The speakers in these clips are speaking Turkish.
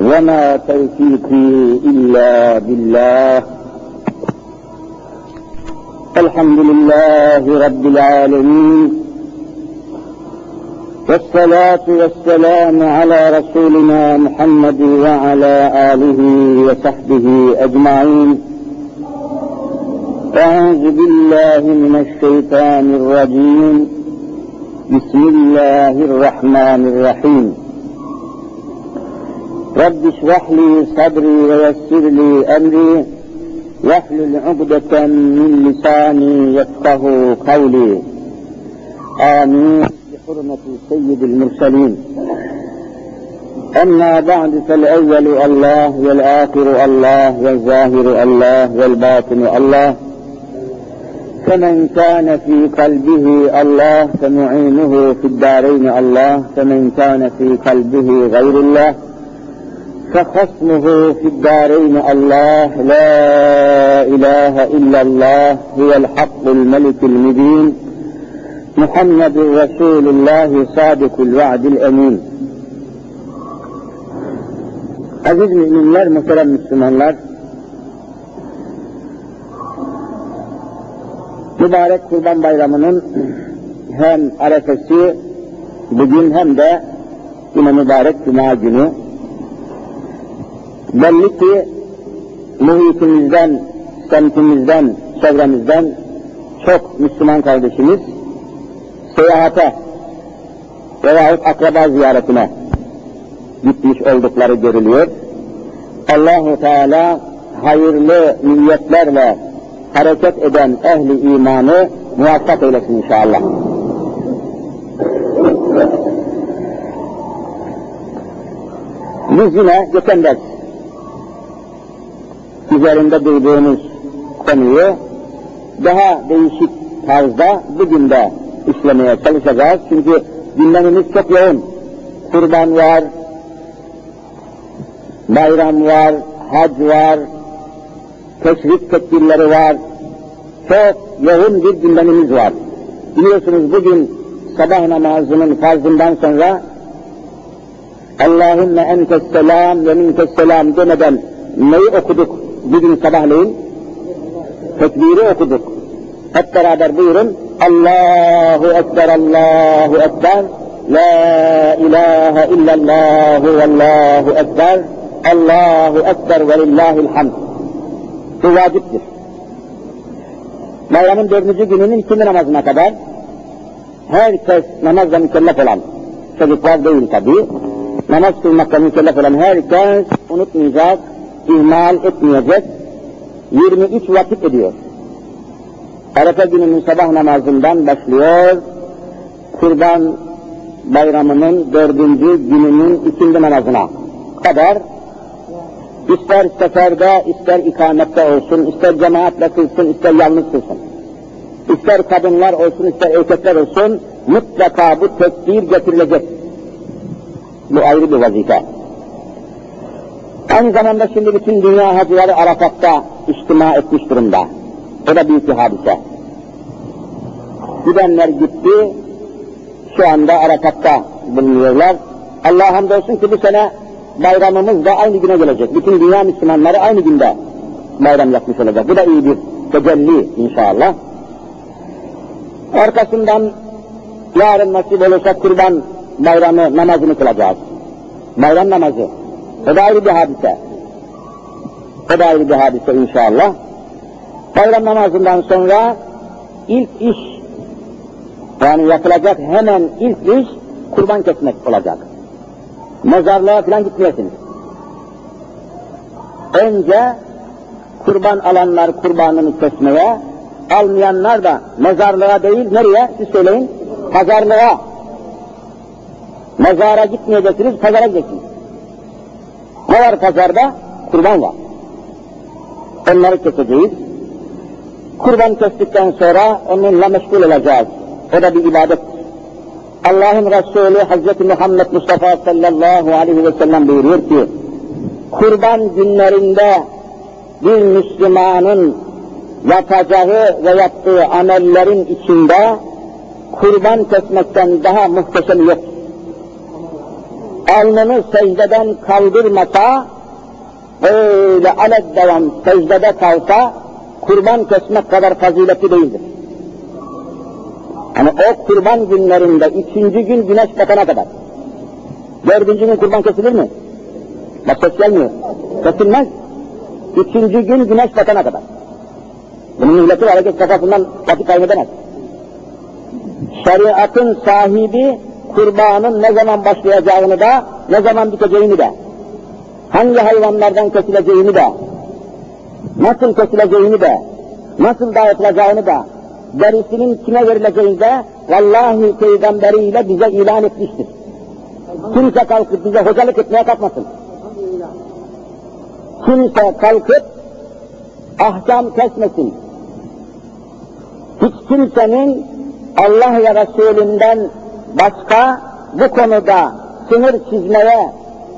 وما توفيقي إلا بالله. الحمد لله رب العالمين. والصلاة والسلام على رسولنا محمد وعلى آله وصحبه أجمعين. أعوذ بالله من الشيطان الرجيم. بسم الله الرحمن الرحيم. رب اشرح لي صدري ويسر لي أمري واحلل عقدة من لساني يفقه قولي. آمين. بحرمة سيد المرسلين. أما بعد فالأول الله والآخر الله والظاهر الله والباطن الله. فمن كان في قلبه الله فمعينه في الدارين الله. فمن كان في قلبه غير الله. فخصمه في الدارين الله لا إله إلا الله هو الحق الملك المبين محمد رسول الله صادق الوعد الأمين Aziz müminler, muhterem Müslümanlar, mübarek Kurban Bayramı'nın hem arefesi bugün hem de yine mübarek Cuma günü belli ki muhitimizden, semtimizden, çevremizden çok Müslüman kardeşimiz seyahate veyahut akraba ziyaretine gitmiş oldukları görülüyor. Allahu Teala hayırlı niyetlerle hareket eden ehli imanı muvaffak eylesin inşallah. Biz yine geçen ders üzerinde duyduğumuz konuyu daha değişik tarzda bugün de işlemeye çalışacağız. Çünkü gündemimiz çok yoğun. Kurban var, bayram var, hac var, teşrik tedbirleri var. Çok yoğun bir gündemimiz var. Biliyorsunuz bugün sabah namazının farzından sonra Allahümme entes selam ve minkes selam demeden neyi okuduk bugün sabahleyin? Tekbiri okuduk. Hep beraber buyurun. Allahu Ekber, Allahu Ekber. La ilahe illallah ve Allahu Ekber. Allahu Ekber ve lillahil hamd. Bu vaciptir. Bayramın dördüncü gününün ikindi namazına kadar herkes namazla mükellef olan, çocuklar değil tabi, namaz kılmakla mükellef olan herkes unutmayacak, ihmal etmeyecek, 23 vakit ediyor. Arefe gününün sabah namazından başlıyor, kurban bayramının dördüncü gününün ikindi namazına kadar ister seferde, ister ikamette olsun, ister cemaatle kılsın, ister yalnız kılsın. İster kadınlar olsun, ister erkekler olsun, mutlaka bu tekbir getirilecek. Bu ayrı bir vazife. Aynı zamanda şimdi bütün dünya hacıları Arafat'ta içtima etmiş durumda. O da büyük bir hadise. Gidenler gitti, şu anda Arafat'ta bulunuyorlar. Allah hamdolsun ki bu sene bayramımız da aynı güne gelecek. Bütün dünya Müslümanları aynı günde bayram yapmış olacak. Bu da iyi bir tecelli inşallah. Arkasından yarın nasip olursa kurban bayramı namazını kılacağız. Bayram namazı. O da ayrı bir hadise. O da ayrı bir hadise inşallah. Bayram namazından sonra ilk iş, yani yapılacak hemen ilk iş kurban kesmek olacak. Mezarlığa falan gitmeyesiniz. Önce kurban alanlar kurbanını kesmeye, almayanlar da mezarlığa değil, nereye? Siz söyleyin. Pazarlığa. Mezara gitmeyeceksiniz, pazara gideceksiniz. Ne var pazarda? Kurban var. Onları keseceğiz. Kurban kestikten sonra onunla meşgul olacağız. O da bir ibadet. Allah'ın Resulü Hazreti Muhammed Mustafa sallallahu aleyhi ve sellem buyuruyor ki, kurban günlerinde bir Müslümanın yapacağı ve yaptığı amellerin içinde kurban kesmekten daha muhteşem yok. Alnını secdeden kaldırmasa, öyle alev devam secdede kalsa, kurban kesmek kadar faziletli değildir. Yani o kurban günlerinde üçüncü gün güneş batana kadar. Dördüncü gün kurban kesilir mi? Bak ses gelmiyor. Kesilmez. Üçüncü gün güneş batana kadar. Bunun milleti hareket kafasından vakit kaybedemez. Şeriatın sahibi kurbanın ne zaman başlayacağını da, ne zaman biteceğini de, hangi hayvanlardan kesileceğini de, nasıl kesileceğini de, nasıl dağıtılacağını da, derisinin kime verileceğini de, vallahi peygamberiyle bize ilan etmiştir. Kimse kalkıp bize hocalık etmeye kalkmasın. Kimse kalkıp ahkam kesmesin. Hiç kimsenin Allah ve Resulünden başka bu konuda sınır çizmeye,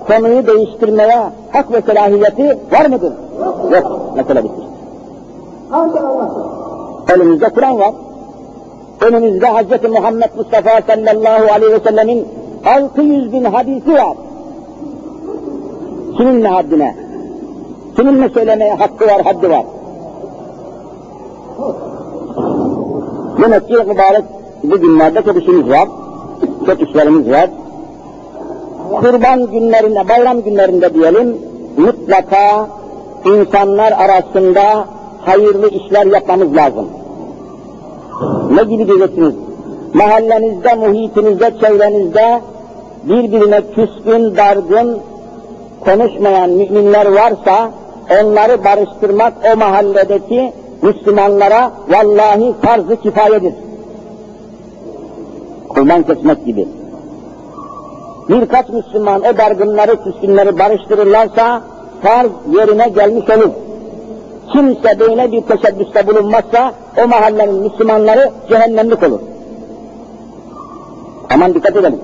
konuyu değiştirmeye hak ve selahiyeti var mıdır? Yok. Mesele bitmiş. Elimizde Kur'an var. Önümüzde Hz. Muhammed Mustafa sallallahu aleyhi ve sellemin 600 bin hadisi var. Kimin ne haddine? Kimin ne söylemeye hakkı var, haddi var? Demek ki mübarek bu günlerde çok işimiz var, çok işlerimiz var. Kurban günlerinde, bayram günlerinde diyelim, mutlaka insanlar arasında hayırlı işler yapmamız lazım. Ne gibi diyeceksiniz? Mahallenizde, muhitinizde, çevrenizde birbirine küskün, dargın, konuşmayan müminler varsa onları barıştırmak o mahalledeki Müslümanlara vallahi farz-ı kifayedir. Kurban kesmek gibi. Birkaç Müslüman o dargınları, küskünleri barıştırırlarsa farz yerine gelmiş olur. Kimse böyle bir teşebbüste bulunmazsa o mahallenin Müslümanları cehennemlik olur. Aman dikkat edelim.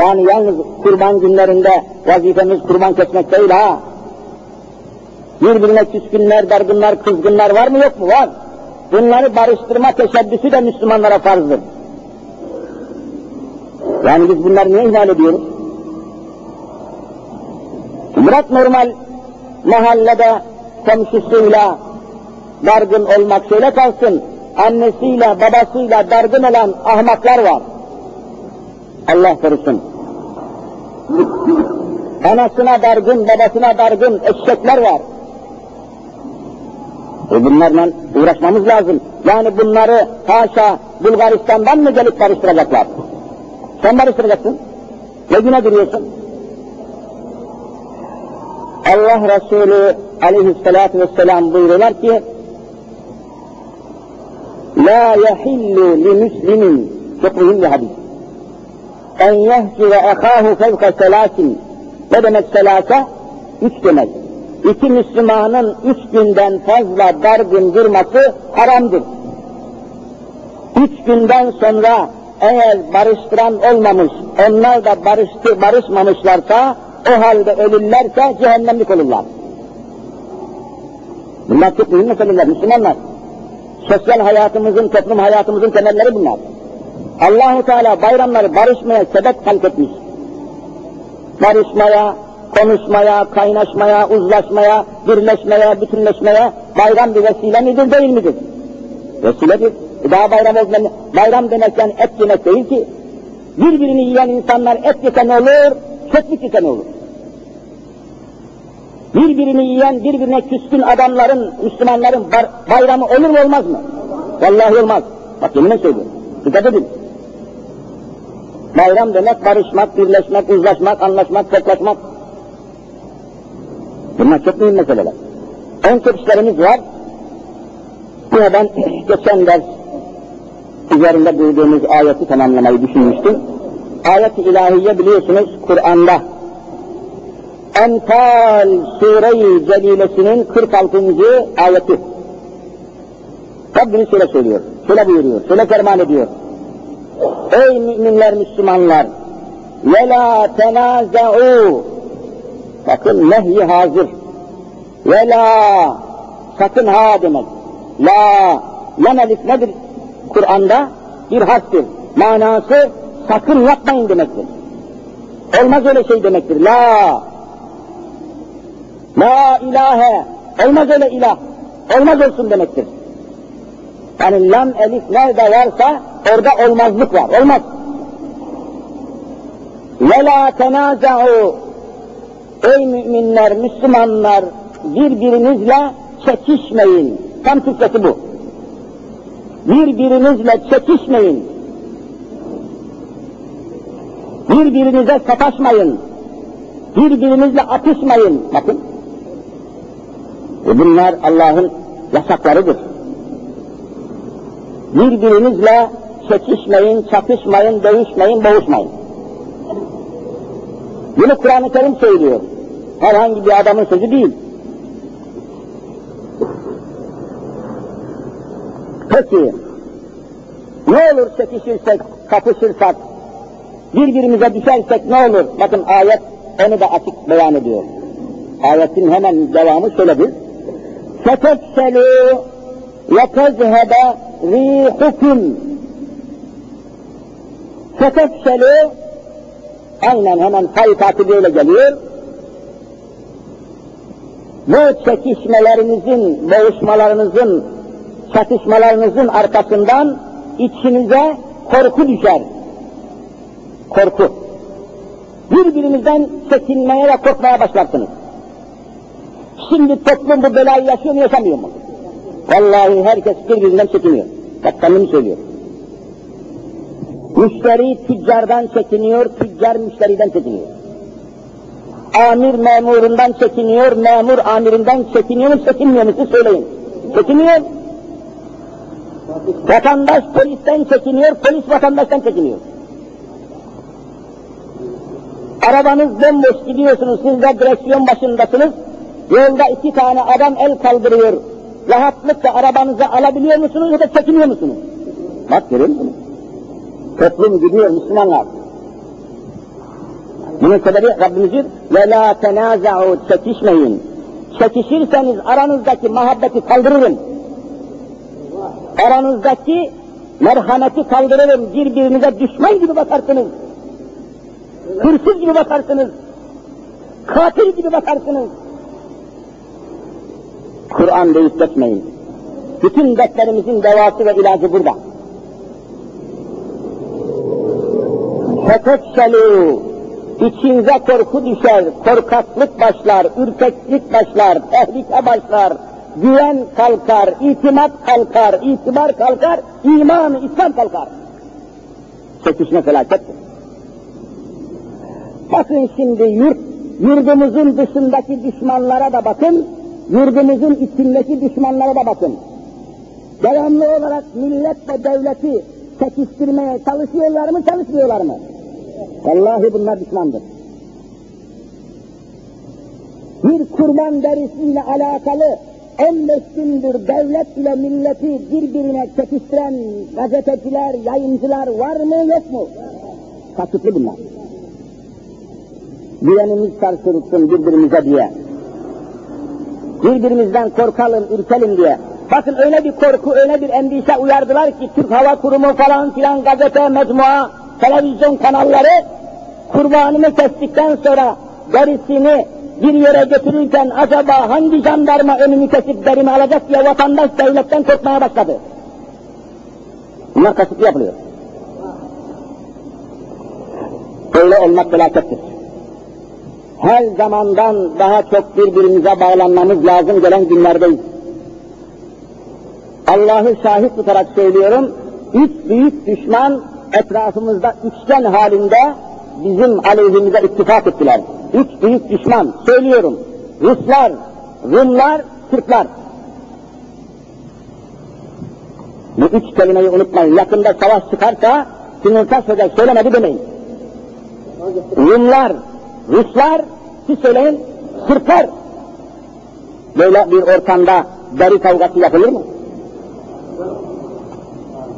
Yani yalnız kurban günlerinde vazifemiz kurban kesmek değil ha. Birbirine küskünler, dargınlar, kızgınlar var mı yok mu? Var. Bunları barıştırma teşebbüsü de Müslümanlara farzdır. Yani biz bunları niye ihmal ediyoruz? Bırak normal mahallede komşusuyla dargın olmak şöyle kalsın, annesiyle babasıyla dargın olan ahmaklar var. Allah korusun. Anasına dargın, babasına dargın eşekler var. E bunlarla uğraşmamız lazım. Yani bunları haşa Bulgaristan'dan mı gelip barıştıracaklar? Sen barıştıracaksın. Ne güne duruyorsun? Allah Resulü aleyhissalatü vesselam buyuruyorlar ki La yahillu li müslimin mühim bir hadis. En yehcire ehâhu fevka selasin ne demek selasa? Üç demek. İki Müslümanın üç günden fazla dargın durması haramdır. Üç günden sonra eğer barıştıran olmamış, onlar da barıştı, barışmamışlarsa, o halde ölürlerse cehennemlik olurlar. Bunlar çok mühim meseleler, Müslümanlar. Sosyal hayatımızın, toplum hayatımızın temelleri bunlar. Allahu Teala bayramları barışmaya sebep halk etmiş. Barışmaya, konuşmaya, kaynaşmaya, uzlaşmaya, birleşmeye, bütünleşmeye bayram bir vesile midir, değil midir? Vesiledir. Daha bayram olmayan, bayram demek yani et yemek değil ki. Birbirini yiyen insanlar et yese ne olur, çöplük yese ne olur? Birbirini yiyen, birbirine küskün adamların, Müslümanların bayramı olur mu olmaz mı? Vallahi olmaz. Bak yeminle söylüyorum. Dikkat edin. Bayram demek barışmak, birleşmek, uzlaşmak, anlaşmak, toplaşmak. Bunlar çok mühim meseleler. En çok işlerimiz var. Ben geçen ders üzerinde duyduğumuz ayeti tamamlamayı düşünmüştüm. Ayet-i ilahiye biliyorsunuz Kur'an'da Enfal Sure-i Celilesi'nin 46. ayeti. Rabbimiz şöyle söylüyor, şöyle buyuruyor, şöyle ferman ediyor. Ey müminler, Müslümanlar! Ve la Bakın nehy hazır. Ve la sakın ha demek. La, lemel nedir? Kur'an'da bir harftir. Manası sakın yapmayın demektir. Olmaz öyle şey demektir. La. La ilahe. Olmaz öyle ilah. Olmaz olsun demektir. Yani lam elif nerede varsa orada olmazlık var. Olmaz. Ve la tenaza'u Ey müminler, Müslümanlar birbirinizle çekişmeyin. Tam Türkçesi bu. Birbirinizle çekişmeyin. Birbirinize sataşmayın. Birbirinizle atışmayın. Bakın. E bunlar Allah'ın yasaklarıdır. Birbirinizle çekişmeyin, çatışmayın, dövüşmeyin, boğuşmayın. Bunu Kur'an-ı Kerim söylüyor. Herhangi bir adamın sözü değil. Peki, ne olur çekişirsek, kapışırsak, birbirimize düşersek ne olur? Bakın ayet onu da açık beyan ediyor. Ayetin hemen devamı şöyledir. فَتَفْسَلُوا وَتَذْهَبَ رِيحُكُمْ فَتَفْسَلُوا Aynen hemen sayı böyle geliyor. Bu çekişmelerinizin, boğuşmalarınızın, çatışmalarınızın arkasından içinize korku düşer. Korku. Birbirinizden çekinmeye ve korkmaya başlarsınız. Şimdi toplum bu belayı yaşıyor mu yaşamıyor mu? Vallahi herkes birbirinden çekiniyor. Bak kendimi söylüyorum. Müşteri tüccardan çekiniyor, tüccar müşteriden çekiniyor. Amir memurundan çekiniyor, memur amirinden çekiniyor mu, çekinmiyor mu? Siz söyleyin. Çekiniyor. Vatandaş polisten çekiniyor, polis vatandaştan çekiniyor. Arabanız bomboş gidiyorsunuz, siz de direksiyon başındasınız. Yolda iki tane adam el kaldırıyor. Rahatlıkla arabanızı alabiliyor musunuz ya da çekiniyor musunuz? Bak görüyor musunuz? Toplum gidiyor Müslümanlar. Bunun sebebi Rabbimizin ve la tenaza'u çekişmeyin. Çekişirseniz aranızdaki muhabbeti kaldırırım. Aranızdaki merhameti kaldırırım. Birbirinize düşman gibi bakarsınız. Hırsız gibi bakarsınız. Katil gibi bakarsınız. Kur'an deyip geçmeyin. Bütün dertlerimizin devası ve ilacı burada. Fetefşelû, içinize korku düşer, korkaklık başlar, ürkeklik başlar, tehlike başlar, güven kalkar, itimat kalkar, itibar kalkar, iman, İslam kalkar. Çekişme felakettir. Bakın şimdi yurt, yurdumuzun dışındaki düşmanlara da bakın, yurdumuzun içindeki düşmanlara da bakın. Devamlı olarak millet ve devleti çekiştirmeye çalışıyorlar mı, çalışmıyorlar mı? Vallahi bunlar düşmandır. Bir kurban derisiyle alakalı 15 gündür devlet ile milleti birbirine çekiştiren gazeteciler, yayıncılar var mı yok mu? Kasıtlı bunlar. Güvenimiz sarsılsın birbirimize diye. Birbirimizden korkalım, ürkelim diye. Bakın öyle bir korku, öyle bir endişe uyardılar ki Türk Hava Kurumu falan filan gazete, mecmua, televizyon kanalları kurbanını kestikten sonra derisini bir yere götürürken acaba hangi jandarma önümü kesip derimi alacak diye vatandaş devletten korkmaya başladı. Bunlar kasıtlı yapılıyor. Böyle olmak felakettir. Her zamandan daha çok birbirimize bağlanmamız lazım gelen günlerdeyiz. Allah'ı şahit tutarak söylüyorum, üç büyük düşman etrafımızda üçgen halinde bizim aleyhimize ittifak ettiler. Üç büyük düşman, söylüyorum, Ruslar, Rumlar, Türkler. Bu üç kelimeyi unutmayın. Yakında savaş çıkarsa, Sinirtaş Hoca söylemedi demeyin. Rumlar, Ruslar, siz söyleyin, Türkler. Böyle bir ortamda deri kavgası yapılır mı?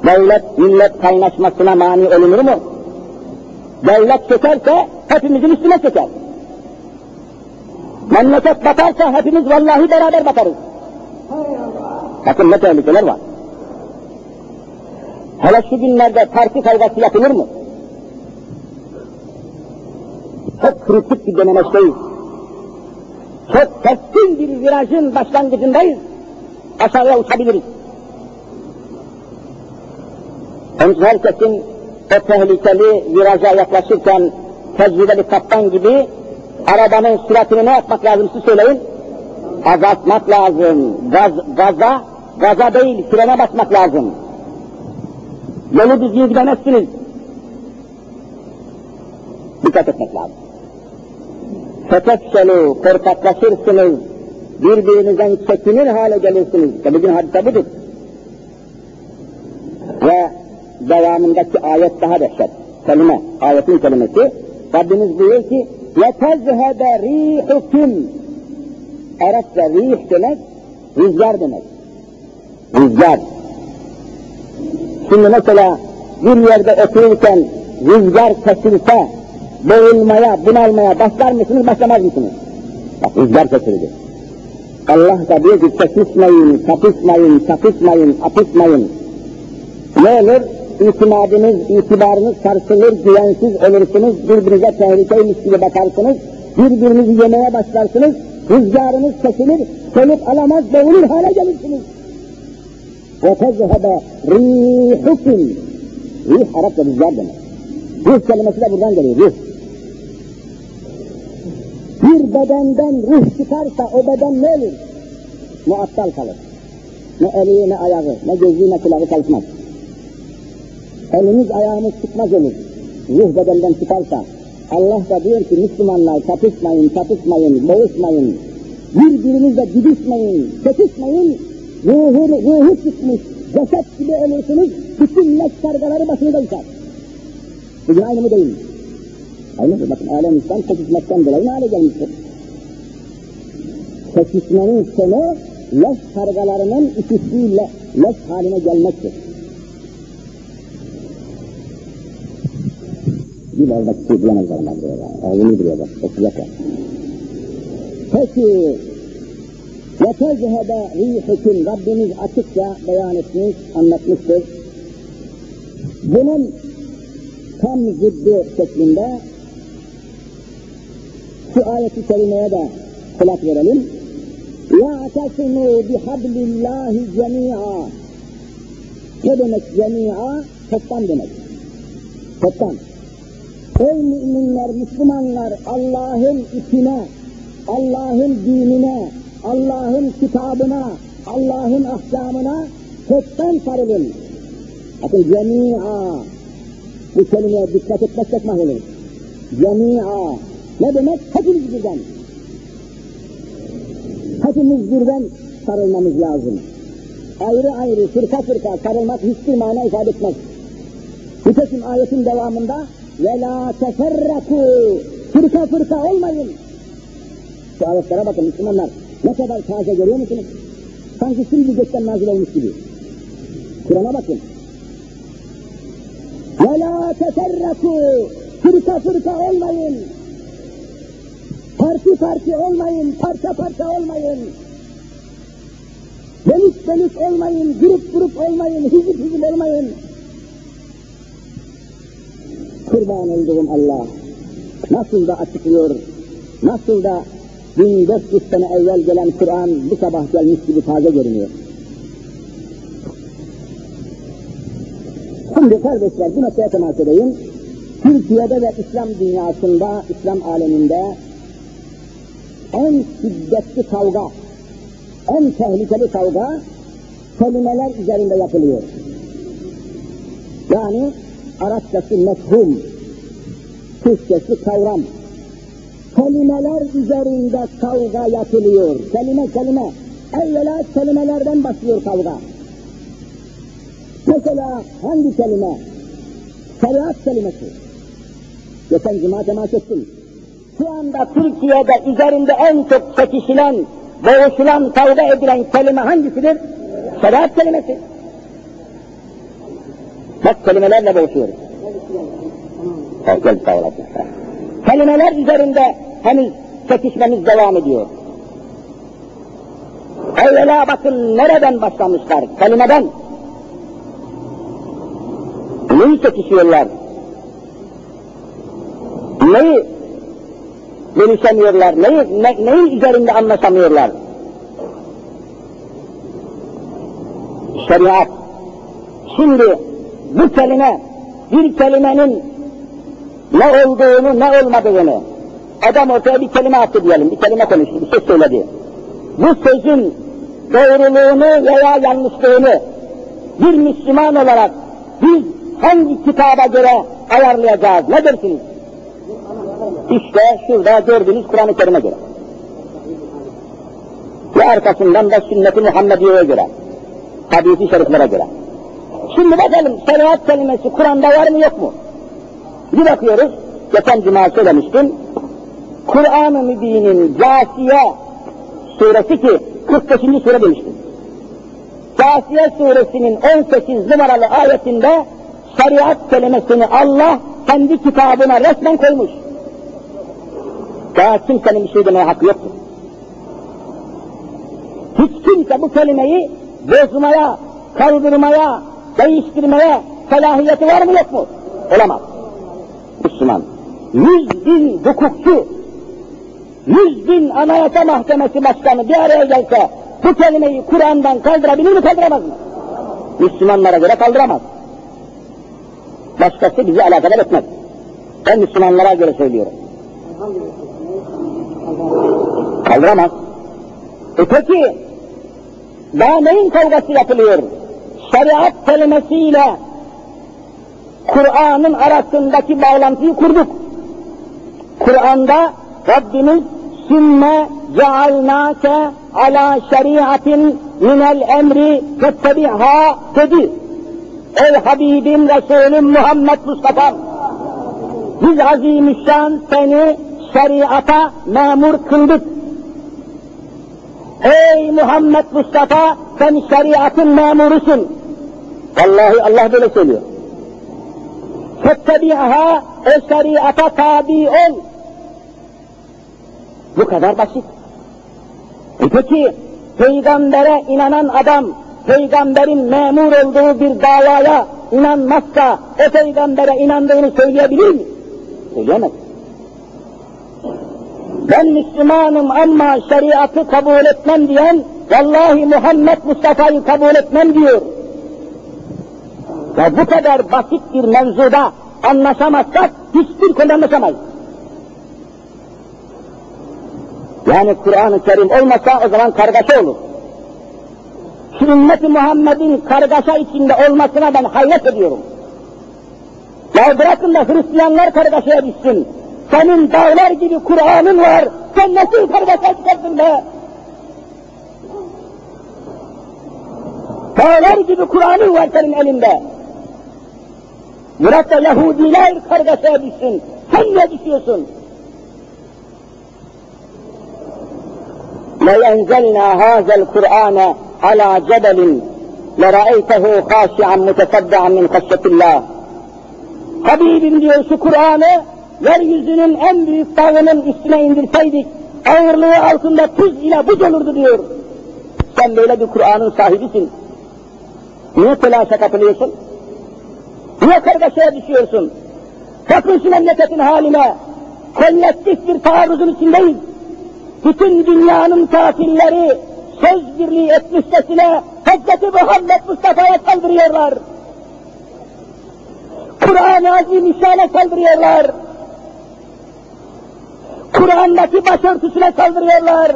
devlet millet kaynaşmasına mani olunur mu? Devlet çökerse hepimizin üstüne çöker. Memleket batarsa hepimiz vallahi beraber batarız. Bakın ne tehlikeler var. Hele şu günlerde parti kavgası yapılır mı? Çok kritik bir dönemeçteyiz. Çok keskin bir virajın başlangıcındayız. Aşağıya uçabiliriz. Onun için herkesin o tehlikeli viraja yaklaşırken tecrübeli kaptan gibi arabanın süratini ne yapmak lazım siz söyleyin? Azaltmak lazım. Gaz, gaza, gaza değil frene basmak lazım. Yolu düzgün gidemezsiniz. Dikkat etmek lazım. Fetefşelu, korkaklaşırsınız, birbirinizden çekinir hale gelirsiniz. İşte bugün hadise budur. Ve devamındaki ayet daha dehşet. Kelime, ayetin kelimesi. Rabbimiz buyuruyor ki, يَتَزْهَدَ رِيحُكُمْ Arapça rih demek, rüzgar demek. Rüzgar. Şimdi mesela bir yerde otururken rüzgar kesilse, boğulmaya, bunalmaya başlar mısınız, başlamaz mısınız? Bak rüzgar kesildi. Allah da diyor ki çekişmeyin, kapışmayın, çakışmayın, apışmayın. Ne olur? İtimadınız, itibarınız sarsılır, güvensiz olursunuz, birbirinize tehlikeymiş gibi bakarsınız, birbirinizi yemeye başlarsınız, rüzgarınız kesilir, soluk alamaz, boğulur hale gelirsiniz. وَتَزْهَبَ رِيحُكُمْ Rih Arapça rüzgar demek. Ruh kelimesi de buradan geliyor, ruh. Bir bedenden ruh çıkarsa o beden ne olur? Muattal kalır. Ne eli, ne ayağı, ne gözü, ne kulağı çalışmaz. Elimiz, ayağımız çıkmaz olur. Ruh bedenden çıkarsa. Allah da diyor ki Müslümanlar çatışmayın, çatışmayın, boğuşmayın. Birbirinizle didişmeyin, çatışmayın. Ruhu, ruhu çıkmış, ceset gibi ölürsünüz, bütün leş kargaları başınıza uçar. Bugün aynı mı değil? Aynı mı? Bakın alem İslam çekişmekten dolayı ne hale gelmiştir? Çekişmenin sonu leş kargalarının ikisiyle leş haline gelmektir. Bir bardak su bulamazlar ama buraya. Ağzını duruyor bak, okuyacaklar. Peki, وَتَزْهَدَ رِيحُكُمْ Rabbimiz açıkça beyan etmiş, anlatmıştır. Bunun tam zıddı şeklinde şu ayeti kerimeye de kulak verelim. يَعْتَسِمُوا بِحَبْلِ اللّٰهِ جَمِيعًا Ne demek cemi'a? Toptan demek. Toptan. Ey müminler, Müslümanlar Allah'ın ipine, Allah'ın dinine, Allah'ın kitabına, Allah'ın ahkamına toptan sarılın. Bakın cemi'a. Bu kelimeye dikkat etmezsek mahvolur. Cemi'a. Ne demek? Hepimiz birden. Hepimiz birden sarılmamız lazım. Ayrı ayrı, fırka fırka sarılmak hiçbir mana ifade etmez. Nitekim ayetin devamında ve la teferraku. Fırka fırka olmayın. Şu ayetlere bakın Müslümanlar. Ne kadar taze görüyor musunuz? Sanki şimdi gökten nazil olmuş gibi. Kur'an'a bakın. Ve la teferraku. Fırka fırka olmayın. Parti parti olmayın, parça parça olmayın. Bölük bölük olmayın, grup grup olmayın, hizip hizip olmayın. Kurban olduğum Allah nasıl da açıklıyor, nasıl da 1400 sene evvel gelen Kur'an bu sabah gelmiş gibi taze görünüyor. Şimdi kardeşler bu noktaya temas edeyim. Türkiye'de ve İslam dünyasında, İslam aleminde en şiddetli kavga, en tehlikeli kavga kelimeler üzerinde yapılıyor. Yani Arapçası mefhum, Türkçesi kavram. Kelimeler üzerinde kavga yapılıyor. Kelime kelime. Evvela kelimelerden başlıyor kavga. Mesela hangi kelime? Şeriat kelimesi. Geçen cuma temas ettim. Şu anda Türkiye'de üzerinde en çok çekişilen, boğuşulan, kavga edilen kelime hangisidir? Şeriat kelimesi. Bak kelimelerle boğuşuyoruz. Sağ olasın. Kelimeler üzerinde henüz çekişmemiz devam ediyor. Evvela bakın nereden başlamışlar? Kelimeden. Neyi çekişiyorlar? Neyi bölüşemiyorlar? Neyi, ne, neyin üzerinde anlaşamıyorlar? Şeriat. Şimdi bu kelime, bir kelimenin ne olduğunu, ne olmadığını, adam ortaya bir kelime attı diyelim, bir kelime konuştu, bir söz söyledi. Bu sözün doğruluğunu veya yanlışlığını bir Müslüman olarak biz hangi kitaba göre ayarlayacağız? Ne dersiniz? İşte şurada gördüğünüz Kur'an-ı Kerim'e göre. Ve arkasından da sünnet-i Muhammediye'ye göre. Hadis-i şeriflere göre. Şimdi bakalım şeriat kelimesi Kur'an'da var mı yok mu? Bir bakıyoruz, geçen cuma söylemiştim. Kur'an-ı Mübin'in Câsiye suresi ki 45. sure demiştim. Câsiye suresinin 18 numaralı ayetinde şeriat kelimesini Allah kendi kitabına resmen koymuş. Daha kimsenin bir şey demeye hakkı yoktur. Hiç kimse bu kelimeyi bozmaya, kaldırmaya, değiştirmeye selahiyeti var mı yok mu? Olamaz. Müslüman. Yüz bin hukukçu, yüz bin anayasa mahkemesi başkanı bir araya gelse bu kelimeyi Kur'an'dan kaldırabilir mi kaldıramaz mı? Müslümanlara göre kaldıramaz. Başkası bizi alakadar etmez. Ben Müslümanlara göre söylüyorum. Kaldıramaz. E peki, daha neyin kavgası yapılıyor? Şeriat kelimesiyle Kur'an'ın arasındaki bağlantıyı kurduk. Kur'an'da Rabbimiz sümme cealnâke ala şeriatin minel emri fettebi'ha dedi. Ey Habibim Resulüm Muhammed Mustafa biz azimüşşan seni şeriata memur kıldık. Ey Muhammed Mustafa sen şeriatın memurusun. Vallahi Allah böyle söylüyor. Fettebi'ha o şeriata tabi ol. Bu kadar basit. E peki peygambere inanan adam peygamberin memur olduğu bir davaya inanmazsa o peygambere inandığını söyleyebilir mi? Söyleyemez. Ben Müslümanım ama şeriatı kabul etmem diyen, vallahi Muhammed Mustafa'yı kabul etmem diyor. Ve bu kadar basit bir mevzuda anlaşamazsak hiçbir konuda anlaşamayız. Yani Kur'an-ı Kerim olmasa o zaman kargaşa olur. Şu ümmet-i Muhammed'in kargaşa içinde olmasına ben hayret ediyorum. Ya bırakın da Hristiyanlar kargaşaya düşsün. Senin dağlar gibi Kur'an'ın var. Sen nasıl kargaşa çıkarsın be? Dağlar gibi Kur'an'ın var senin elinde. Bırak da Yahudiler kargaşaya düşsün. Sen ne düşüyorsun? لَيَنْزَلْنَا هَذَا الْقُرْآنَ عَلَى جَبَلٍ لَرَأَيْتَهُ خَاشِعًا مُتَصَدَّعًا مِنْ خَشَّةِ اللّٰهِ Habibim diyor şu Kur'an'ı yeryüzünün en büyük dağının üstüne indirseydik, ağırlığı altında tuz ile buz olurdu diyor. Sen böyle bir Kur'an'ın sahibisin. Niye telaşa kapılıyorsun? Niye kargaşaya düşüyorsun? Bakın şu memleketin haline. Kolektif bir taarruzun içindeyiz. Bütün dünyanın kafirleri söz birliği etmişçesine Hz. Muhammed Mustafa'ya saldırıyorlar. Kur'an-ı Azimüşşan'a saldırıyorlar. Kur'an'daki başörtüsüne saldırıyorlar.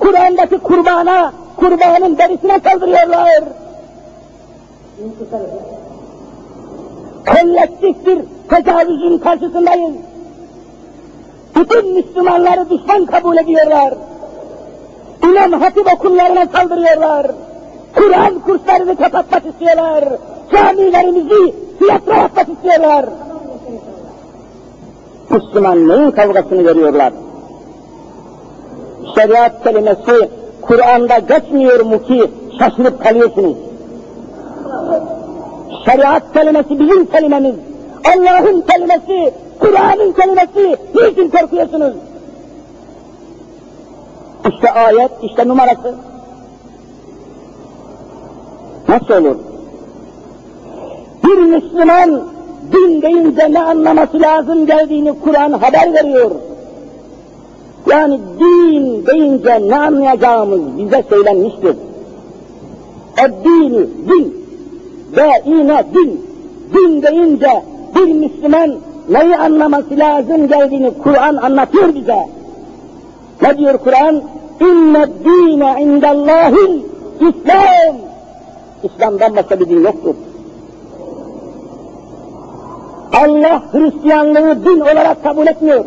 Kur'an'daki kurbana, kurbanın derisine saldırıyorlar. Kolektif bir tecavüzün karşısındayız. Bütün Müslümanları düşman kabul ediyorlar. İmam Hatip okullarına saldırıyorlar. Kur'an kurslarını kapatmak istiyorlar. Camilerimizi tiyatro yapmak istiyorlar. Müslüman neyin kavgasını veriyorlar? Şeriat kelimesi Kur'an'da geçmiyor mu ki şaşırıp kalıyorsunuz? Şeriat kelimesi bizim kelimemiz. Allah'ın kelimesi, Kur'an'ın kelimesi. Niçin korkuyorsunuz? İşte ayet, işte numarası. Nasıl olur? Bir Müslüman din deyince ne anlaması lazım geldiğini Kur'an haber veriyor. Yani din deyince ne anlayacağımız bize söylenmiştir. Eddini, din. Ve yine din. Din deyince bir Müslüman neyi anlaması lazım geldiğini Kur'an anlatıyor bize. Ne diyor Kur'an? İnne dine indallahil İslam. İslam'dan başka bir din yoktur. Allah Hristiyanlığı din olarak kabul etmiyor.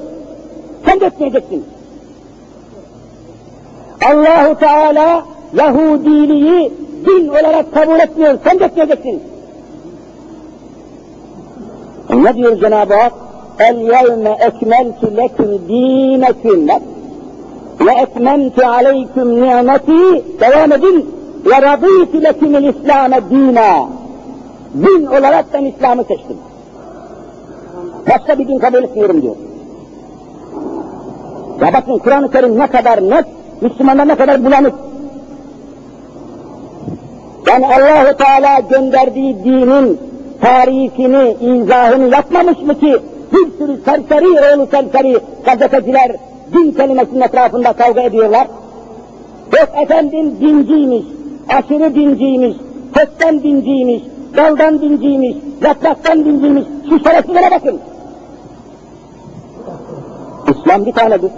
Sen de etmeyeceksin. Allahu Teala Yahudiliği din olarak kabul etmiyor. Sen de etmeyeceksin. Ne diyor Cenab-ı Hak? El yevme ekmeltu leküm dineküm ve etmemtu aleyküm nimeti devam edin ve radîtü lekümül İslam'e dînâ din olarak ben İslam'ı seçtim. Başka bir din kabul etmiyorum diyor. Ya bakın Kur'an-ı Kerim ne kadar net, Müslümanlar ne kadar bulanık. Yani Allahu Teala gönderdiği dinin tarifini, izahını yapmamış mı ki bir sürü serseri oğlu serseri gazeteciler din kelimesinin etrafında kavga ediyorlar. Yok efendim dinciymiş, aşırı dinciymiş, kökten dinciymiş, daldan dinciymiş, yapraktan dinciymiş, şu şerefsizlere bakın. İslam bir tanedir.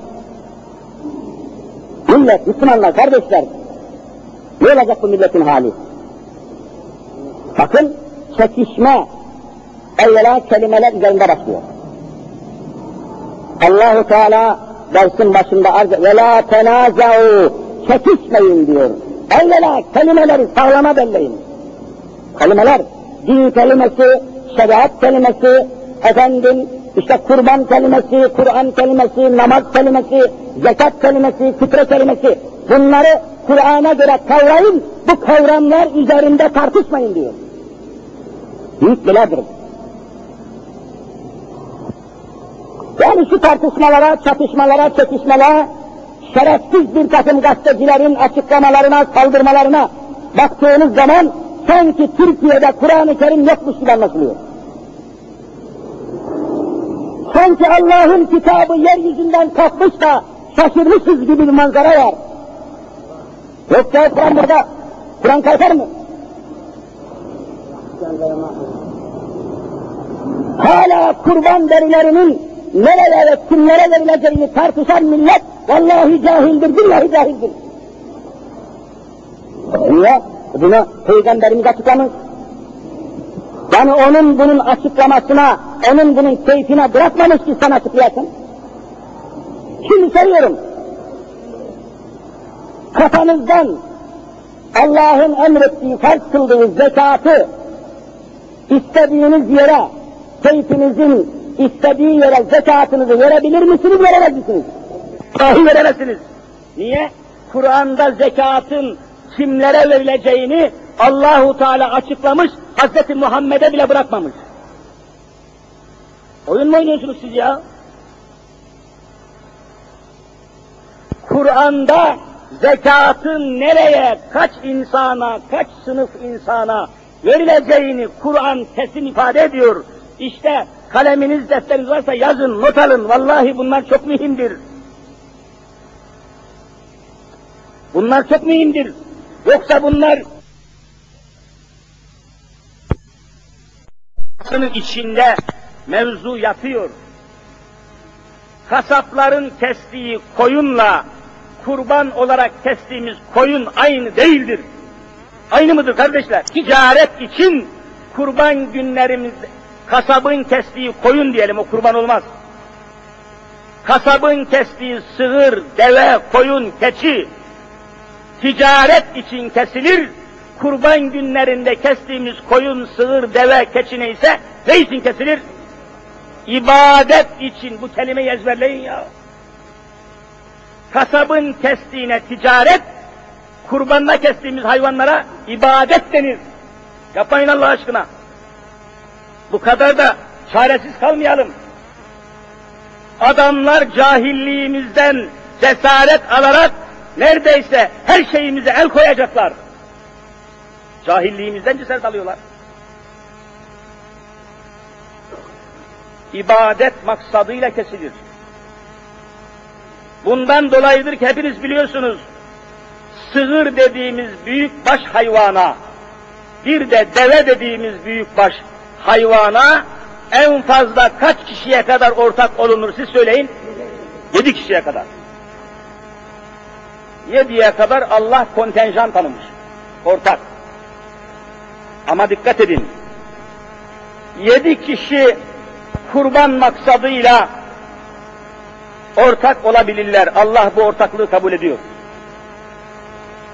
Millet, Müslümanlar, kardeşler, ne olacak bu milletin hali? Bakın, çekişme, evvela kelimeler üzerinde başlıyor. Allahu Teala dersin başında arz ve la tenaza'u çekişmeyin diyor. Evvela kelimeleri sağlama belleyin. Kelimeler, din kelimesi, şeriat kelimesi, efendim işte kurban kelimesi, Kur'an kelimesi, namaz kelimesi, zekat kelimesi, fitre kelimesi bunları Kur'an'a göre kavrayın, bu kavramlar üzerinde tartışmayın diyor. Büyük beladır. Yani şu tartışmalara, çatışmalara, çekişmelere, şerefsiz bir takım gazetecilerin açıklamalarına, saldırmalarına baktığınız zaman sanki Türkiye'de Kur'an-ı Kerim yokmuş gibi anlaşılıyor. Sanki Allah'ın kitabı yeryüzünden kalkmış da şaşırmışız gibi bir manzara var. Yoksa Kur'an burada, Kur'an kalkar mı? Hala kurban derilerinin nerelere, kimlere verileceğini tartışan millet, vallahi cahildir, billahi cahildir. Niye? Bunu Peygamberimiz açıklamış. Yani onun bunun açıklamasına, onun bunun keyfine bırakmamış ki sen açıklayasın. Şimdi soruyorum. Kafanızdan Allah'ın emrettiği, farz kıldığı zekatı istediğiniz yere, keyfinizin istediği yere zekatınızı verebilir misiniz, veremez misiniz? Dahi veremezsiniz. Niye? Kur'an'da zekatın kimlere verileceğini Allahu Teala açıklamış, Hz. Muhammed'e bile bırakmamış. Oyun mu oynuyorsunuz siz ya? Kur'an'da zekatın nereye, kaç insana, kaç sınıf insana verileceğini Kur'an kesin ifade ediyor. İşte kaleminiz, defteriniz varsa yazın, not alın. Vallahi bunlar çok mühimdir. Bunlar çok mühimdir. Yoksa bunlar içinde mevzu yatıyor. Kasapların kestiği koyunla kurban olarak kestiğimiz koyun aynı değildir. Aynı mıdır kardeşler? Ticaret için kurban günlerimizde kasabın kestiği koyun diyelim o kurban olmaz. Kasabın kestiği sığır, deve, koyun, keçi ticaret için kesilir. Kurban günlerinde kestiğimiz koyun, sığır, deve, keçi neyse ne için kesilir? İbadet için bu kelimeyi ezberleyin ya. Kasabın kestiğine ticaret, kurbanla kestiğimiz hayvanlara ibadet denir. Yapmayın Allah aşkına. Bu kadar da çaresiz kalmayalım. Adamlar cahilliğimizden cesaret alarak neredeyse her şeyimize el koyacaklar. Cahilliğimizden cesaret alıyorlar. İbadet maksadıyla kesilir. Bundan dolayıdır ki hepiniz biliyorsunuz, sığır dediğimiz büyük baş hayvana, bir de deve dediğimiz büyük baş hayvana en fazla kaç kişiye kadar ortak olunur siz söyleyin? Yedi kişiye kadar. Yediye kadar Allah kontenjan tanımış. Ortak. Ama dikkat edin. Yedi kişi kurban maksadıyla ortak olabilirler. Allah bu ortaklığı kabul ediyor.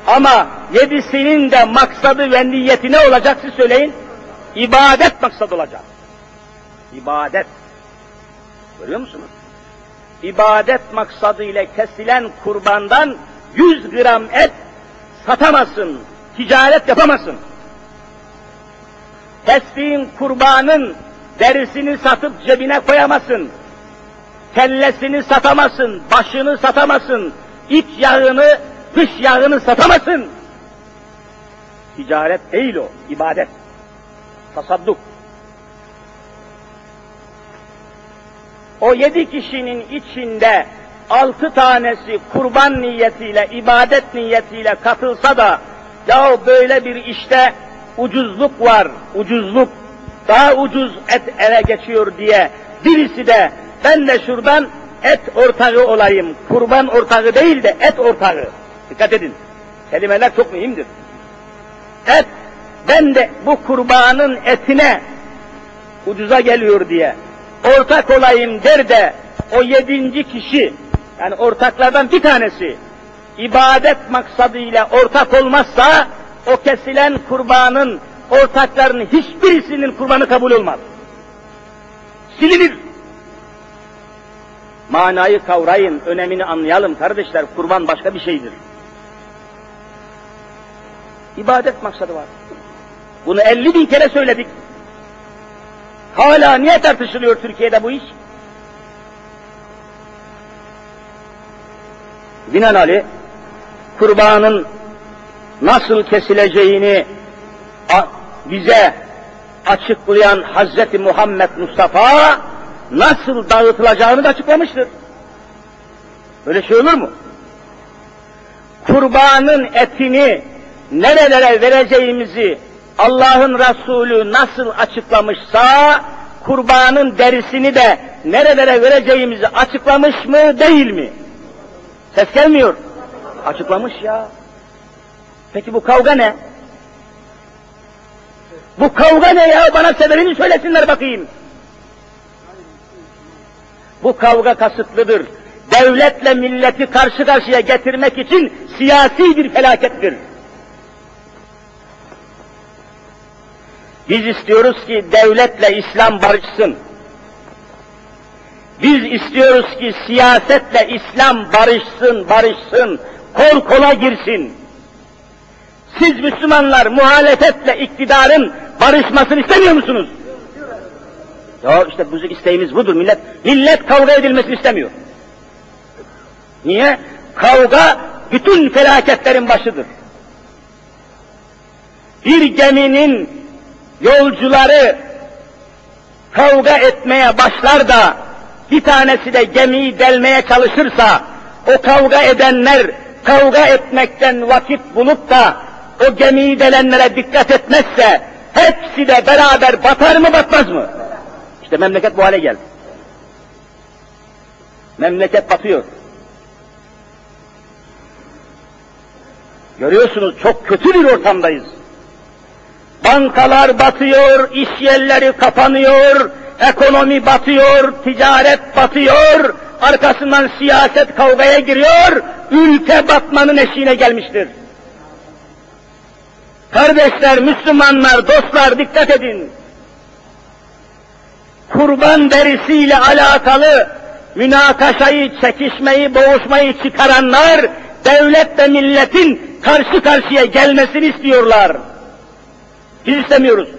Ama yedisinin de maksadı ve niyeti ne olacak siz söyleyin? İbadet maksadı olacak. İbadet. Görüyor musunuz? İbadet maksadıyla kesilen kurbandan 100 gram et satamazsın, ticaret yapamazsın. Kestiğin kurbanın derisini satıp cebine koyamazsın. Kellesini satamazsın, başını satamazsın, iç yağını, dış yağını satamazsın. Ticaret değil o, ibadet. Tasadduk. O yedi kişinin içinde altı tanesi kurban niyetiyle, ibadet niyetiyle katılsa da, ya böyle bir işte ucuzluk var, ucuzluk, daha ucuz et ele geçiyor diye birisi de ben de şuradan et ortağı olayım, kurban ortağı değil de et ortağı. Dikkat edin, kelimeler çok mühimdir. Et, ben de bu kurbanın etine ucuza geliyor diye ortak olayım der de o yedinci kişi, yani ortaklardan bir tanesi, ibadet maksadıyla ortak olmazsa, o kesilen kurbanın ortaklarının hiçbirisinin kurbanı kabul olmaz. Silinir. Manayı kavrayın, önemini anlayalım kardeşler, kurban başka bir şeydir. İbadet maksadı var. Bunu elli bin kere söyledik. Hala niye tartışılıyor Türkiye'de bu iş? Binaenaleyh kurbanın nasıl kesileceğini bize açıklayan Hazreti Muhammed Mustafa nasıl dağıtılacağını da açıklamıştır. Böyle şey olur mu? Kurbanın etini nerelere vereceğimizi Allah'ın Resulü nasıl açıklamışsa, kurbanın derisini de nerelere vereceğimizi açıklamış mı, değil mi? Ses gelmiyor. Açıklamış ya. Peki bu kavga ne? Bu kavga ne ya? Bana sebebini söylesinler bakayım. Bu kavga kasıtlıdır. Devletle milleti karşı karşıya getirmek için siyasi bir felakettir. Biz istiyoruz ki devletle İslam barışsın. Biz istiyoruz ki siyasetle İslam barışsın, barışsın, kol kola girsin. Siz Müslümanlar muhalefetle iktidarın barışmasını istemiyor musunuz? Ya işte bizim isteğimiz budur. Millet millet kavga edilmesini istemiyor. Niye? Kavga bütün felaketlerin başıdır. Bir geminin yolcuları kavga etmeye başlar da bir tanesi de gemiyi delmeye çalışırsa o kavga edenler kavga etmekten vakit bulup da o gemiyi delenlere dikkat etmezse hepsi de beraber batar mı batmaz mı? İşte memleket bu hale geldi. Memleket batıyor. Görüyorsunuz çok kötü bir ortamdayız. Bankalar batıyor, iş yerleri kapanıyor, ekonomi batıyor, ticaret batıyor, arkasından siyaset kavgaya giriyor, ülke batmanın eşiğine gelmiştir. Kardeşler, Müslümanlar, dostlar dikkat edin. Kurban derisiyle alakalı münakaşayı, çekişmeyi, boğuşmayı çıkaranlar, devlet ve milletin karşı karşıya gelmesini istiyorlar. Biz istemiyoruz.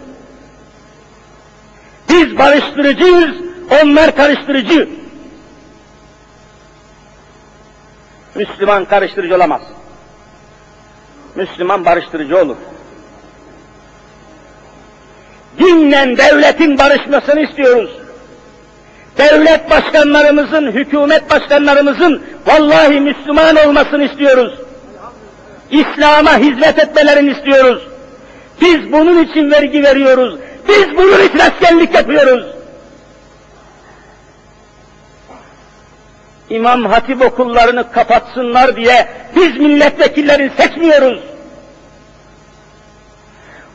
Biz barıştırıcıyız, onlar karıştırıcı. Müslüman karıştırıcı olamaz. Müslüman barıştırıcı olur. Dinle devletin barışmasını istiyoruz. Devlet başkanlarımızın, hükümet başkanlarımızın Vallahi Müslüman olmasını istiyoruz. İslam'a hizmet etmelerini istiyoruz. Biz bunun için vergi veriyoruz. Biz bunun için askerlik yapıyoruz. İmam Hatip okullarını kapatsınlar diye biz milletvekillerini seçmiyoruz.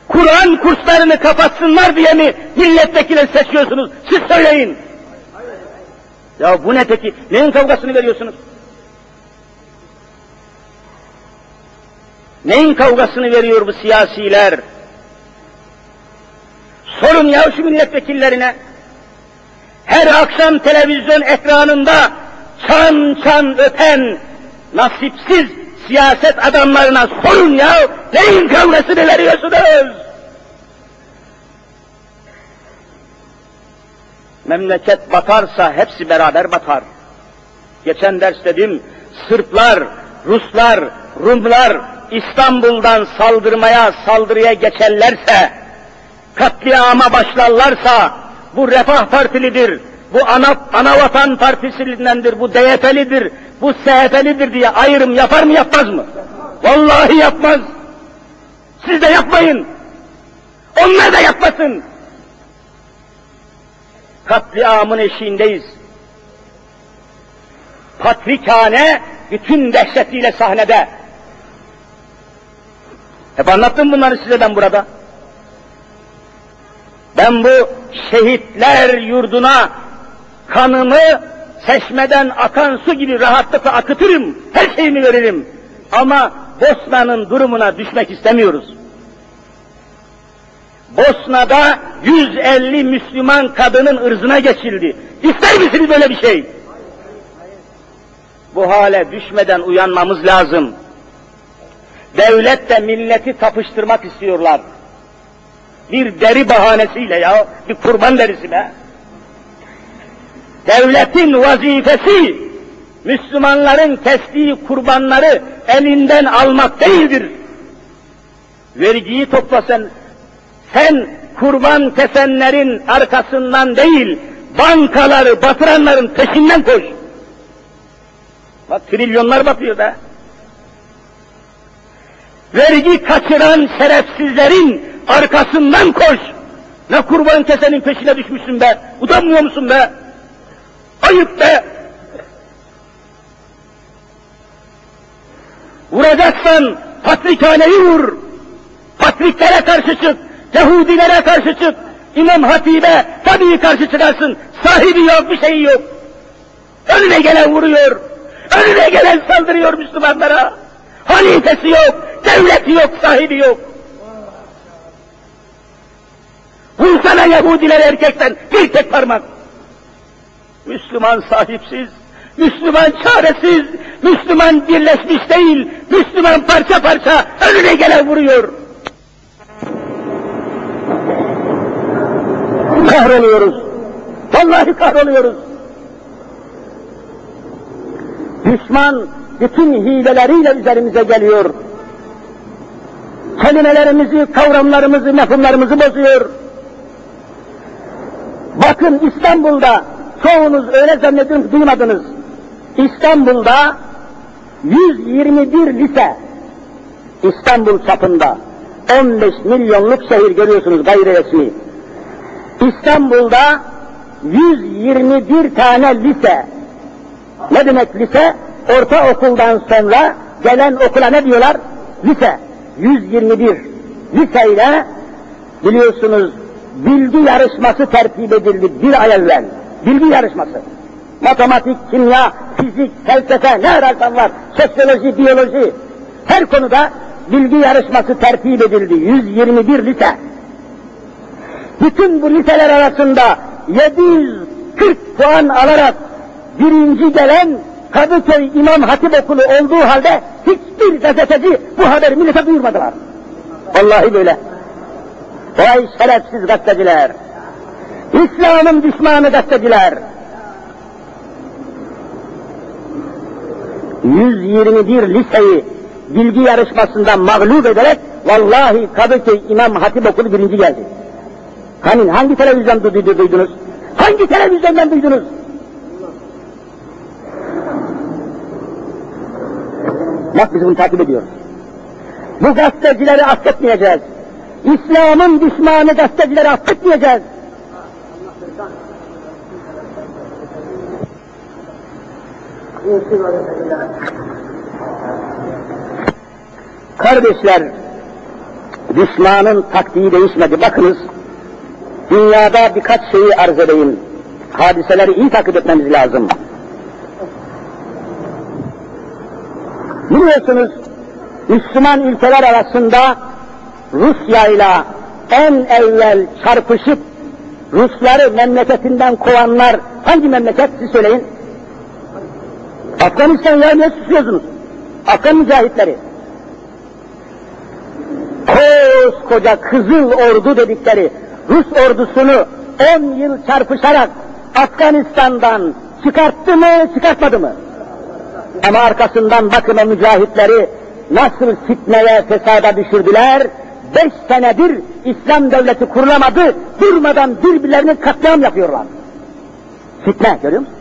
Kur'an kurslarını kapatsınlar diye mi milletvekili seçiyorsunuz? Siz söyleyin. Ya bu ne peki? Neyin kavgasını veriyorsunuz? Neyin kavgasını veriyor bu siyasiler? Sorun ya şu milletvekillerine. Her akşam televizyon ekranında çan çan öpen nasipsiz siyaset adamlarına sorun ya neyin kavgasını veriyorsunuz? Memleket batarsa hepsi beraber batar. Geçen ders dedim, Sırplar, Ruslar, Rumlar İstanbul'dan saldırmaya, saldırıya geçerlerse, katliama başlarlarsa, bu Refah Partilidir, bu ana, Anavatan Partisindendir, bu DYP'lidir, bu SHP'lidir diye ayrım yapar mı yapmaz mı? Vallahi yapmaz. Siz de yapmayın. Onlar da yapmasın. Katliamın eşiğindeyiz. Patrikhane bütün dehşetiyle sahnede. Hep anlattım bunları size ben burada. Ben bu şehitler yurduna kanımı çeşmeden akan su gibi rahatlıkla akıtırım, her şeyimi veririm. Ama Bosna'nın durumuna düşmek istemiyoruz. Bosna'da 150 Müslüman kadının ırzına geçildi. İster misiniz böyle bir şey? Bu hale düşmeden uyanmamız lazım. Devlet de milleti tapıştırmak istiyorlar. Bir deri bahanesiyle ya, bir kurban derisi be. Devletin vazifesi, Müslümanların kestiği kurbanları elinden almak değildir. Vergiyi toplasan, sen kurban kesenlerin arkasından değil, bankaları batıranların peşinden koş. Bak trilyonlar batıyor da. Vergi kaçıran şerefsizlerin arkasından koş. Ne kurban kesenin peşine düşmüşsün be. Utanmıyor musun be? Ayıp be. Vuracaksan patrikhaneyi vur. Patriklere karşı çık. Yahudilere karşı çık. İmam Hatip'e tabii karşı çıkarsın. Sahibi yok, bir şeyi yok. Önüne gelen vuruyor. Önüne gelen saldırıyor Müslümanlara. Halifesi yok, devleti yok, sahibi yok. Vursana Yahudiler erkekten bir tek parmak. Müslüman sahipsiz, Müslüman çaresiz, Müslüman birleşmiş değil, Müslüman parça parça önüne gelen vuruyor. Kahroluyoruz. Vallahi kahroluyoruz. Düşman bütün hileleriyle üzerimize geliyor. Kelimelerimizi, kavramlarımızı, mefhumlarımızı bozuyor. Bakın İstanbul'da, çoğunuz öyle zannediyorum ki duymadınız. İstanbul'da 121 lise, İstanbul çapında 15 milyonluk şehir görüyorsunuz gayri resmi. İstanbul'da 121 tane lise. Ne demek lise? Ortaokuldan sonra gelen okula ne diyorlar? Lise. 121. Liseyle biliyorsunuz bilgi yarışması tertip edildi bir ay evvel. Bilgi yarışması. Matematik, kimya, fizik, felsefe ne ararsan var. Sosyoloji, biyoloji. Her konuda bilgi yarışması tertip edildi. 121 lise. Bütün bu liseler arasında 740 puan alarak birinci gelen Kadıköy İmam Hatip Okulu olduğu halde hiçbir gazeteci bu haberi millete duyurmadılar. Vallahi böyle. Vay şerefsiz gazeteciler. İslam'ın düşmanı gazeteciler. 121 liseyi bilgi yarışmasında mağlup ederek vallahi Kadıköy İmam Hatip Okulu birinci geldi. Hani hangi televizyonda duydunuz? Hangi televizyondan duydunuz? Bak biz bunu takip ediyoruz. Bu gazetecileri affetmeyeceğiz. İslam'ın düşmanı gazetecileri affetmeyeceğiz. Kardeşler, düşmanın taktiği değişmedi. Bakınız, dünyada birkaç şeyi arz edeyim. Hadiseleri iyi takip etmemiz lazım. Biliyorsunuz, Müslüman ülkeler arasında Rusya ile en evvel çarpışıp Rusları memleketinden kovanlar hangi memleket siz söyleyin? Afganistan ya ne susuyorsunuz? Afgan mücahitleri. Koskoca Kızıl Ordu dedikleri Rus ordusunu 10 yıl çarpışarak Afganistan'dan çıkarttı mı, çıkartmadı mı? Ama arkasından bakın o mücahitleri nasıl fitneye, fesada düşürdüler. Beş senedir İslam devleti kurulamadı, durmadan birbirlerini katliam yapıyorlar. Fitne, görüyor musun?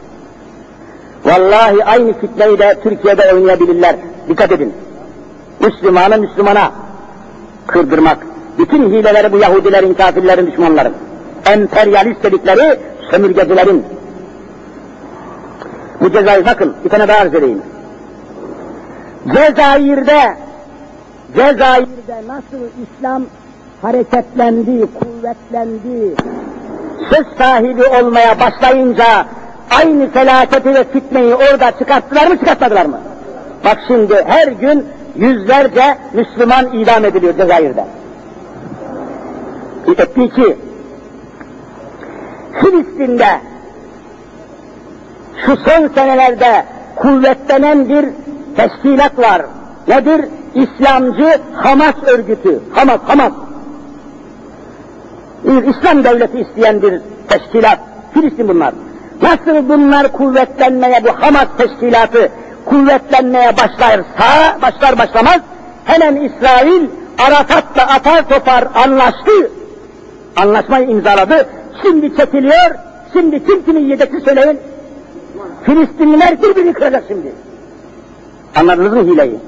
Vallahi aynı fitneyi de Türkiye'de oynayabilirler. Dikkat edin. Müslümanı Müslümana kırdırmak. Bütün hileleri bu Yahudilerin, kafirlerin, düşmanların. Emperyalist dedikleri sömürgecilerin. Bu cezayı bakın, bir tane daha arz edeyim. Cezayir'de, Cezayir'de nasıl İslam hareketlendi, kuvvetlendi, söz sahibi olmaya başlayınca aynı felaketi ve fitneyi orada çıkarttılar mı çıkartmadılar mı? Bak şimdi her gün yüzlerce Müslüman idam ediliyor Cezayir'de. Etti ki Filistin'de şu son senelerde kuvvetlenen bir teşkilat var. Nedir? İslamcı Hamas örgütü. Hamas, Hamas. Bir İslam devleti isteyen bir teşkilat. Filistin bunlar. Nasıl bunlar kuvvetlenmeye, bu Hamas teşkilatı kuvvetlenmeye başlarsa, başlar başlamaz, hemen İsrail Arafat'la atar topar anlaştı. Anlaşmayı imzaladı. Şimdi çekiliyor. Şimdi kim kimi yiyecek söyleyin. Filistinliler birbirini kıracak şimdi. Anladınız mı hileyi?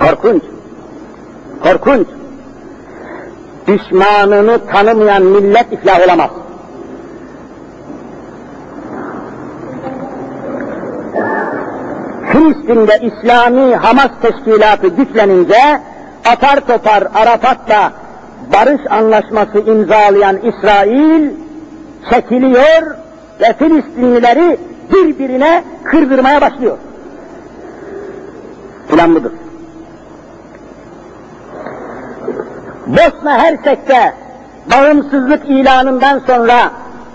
Korkunç. Korkunç. Düşmanını tanımayan millet iflah olamaz. Filistin'de İslami Hamas teşkilatı güçlenince atar topar Arafat'la barış anlaşması imzalayan İsrail çekiliyor ve Filistinlileri birbirine kırdırmaya başlıyor. Plan budur. Bosna Hersek'te bağımsızlık ilanından sonra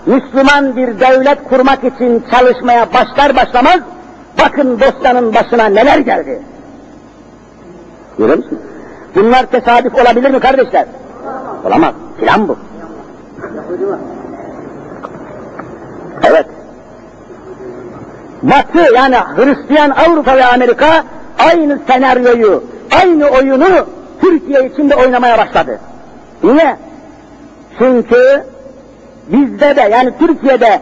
Müslüman bir devlet kurmak için çalışmaya başlar başlamaz, bakın Bosna'nın başına neler geldi. Görüyor musun? Bunlar tesadüf olabilir mi kardeşler? Olamaz. Plan bu. Evet. Batı yani Hristiyan Avrupa ve Amerika aynı senaryoyu, aynı oyunu Türkiye içinde oynamaya başladı. Niye? Çünkü bizde de yani Türkiye'de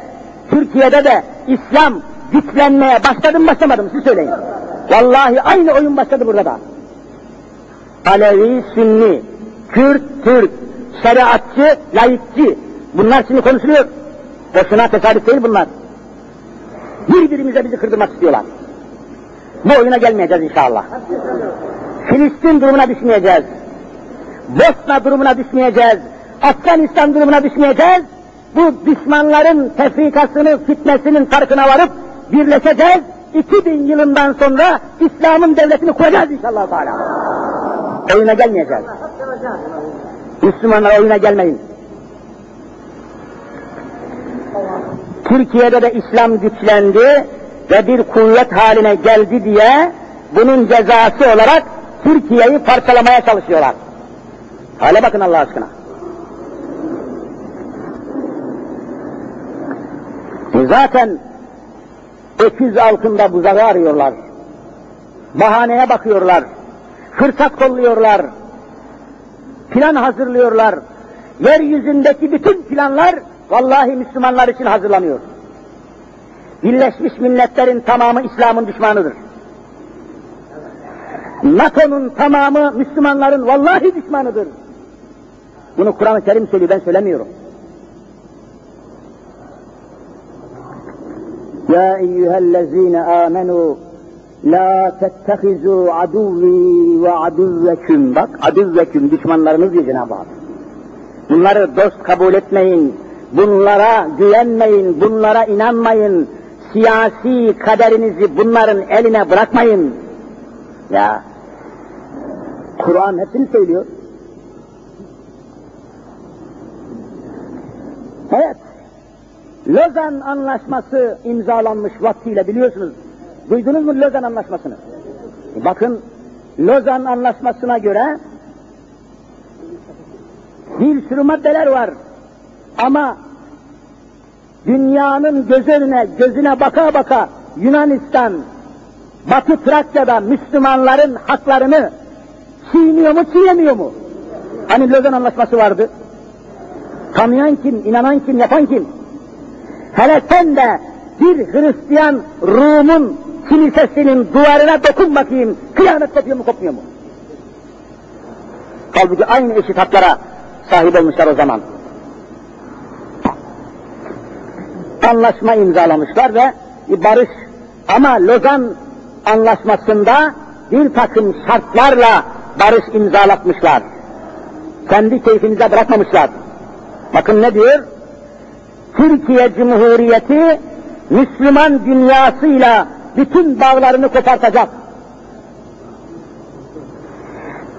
Türkiye'de de İslam güçlenmeye başladı mı başlamadı mı siz söyleyin. Vallahi aynı oyun başladı burada da. Alevi, Sünni, Kürt, Türk, şeriatçı, laikçi. Bunlar şimdi konuşuluyor. Boşuna tesadüf değil bunlar. Birbirimize bizi kırdırmak istiyorlar. Bu oyuna gelmeyeceğiz inşallah. Filistin durumuna düşmeyeceğiz. Bosna durumuna düşmeyeceğiz. Afganistan durumuna düşmeyeceğiz. Bu düşmanların tefrikasını, fitnesinin farkına varıp birleşeceğiz. 2000 yılından sonra İslam'ın devletini kuracağız inşallah. Teala. Oyuna gelmeyeceğiz. Müslümanlar oyuna gelmeyin. Türkiye'de de İslam güçlendi ve bir kuvvet haline geldi diye bunun cezası olarak Türkiye'yi parçalamaya çalışıyorlar. Hale bakın Allah aşkına. E zaten öküz altında buzağı arıyorlar. Bahaneye bakıyorlar. Fırsat kolluyorlar. Plan hazırlıyorlar. Yeryüzündeki bütün planlar vallahi Müslümanlar için hazırlanıyor. Birleşmiş Milletler'in tamamı İslam'ın düşmanıdır. NATO'nun tamamı Müslümanların vallahi düşmanıdır. Bunu Kur'an-ı Kerim söylüyor, ben söylemiyorum. Ya eyyühellezine amenu la tettehizu aduvi ve aduvveküm. Bak aduvveküm düşmanlarınız diyor Cenab-ı Hak. Bunları dost kabul etmeyin. Bunlara güvenmeyin, bunlara inanmayın. Siyasi kaderinizi bunların eline bırakmayın. Ya Kur'an hepsini söylüyor. Evet. Lozan Anlaşması imzalanmış vaktiyle biliyorsunuz. Duydunuz mu Lozan Anlaşması'nı? Bakın Lozan Anlaşması'na göre bir sürü maddeler var. Ama dünyanın göz önüne, gözüne baka baka Yunanistan, Batı Trakya'da Müslümanların haklarını çiğniyor mu, çiğnemiyor mu? Hani Lozan Anlaşması vardı. Tanıyan kim, inanan kim, yapan kim? Hele sen de bir Hristiyan Rum'un kilisesinin duvarına dokun bakayım, kıyamet kopuyor mu, kopmuyor mu? Halbuki aynı eşit haklara sahip olmuşlar o zaman. Anlaşma imzalamışlar ve barış ama Lozan anlaşmasında bir takım şartlarla barış imzalatmışlar. Kendi keyfinize bırakmamışlar. Bakın ne diyor? Türkiye Cumhuriyeti Müslüman dünyasıyla bütün bağlarını kopartacak.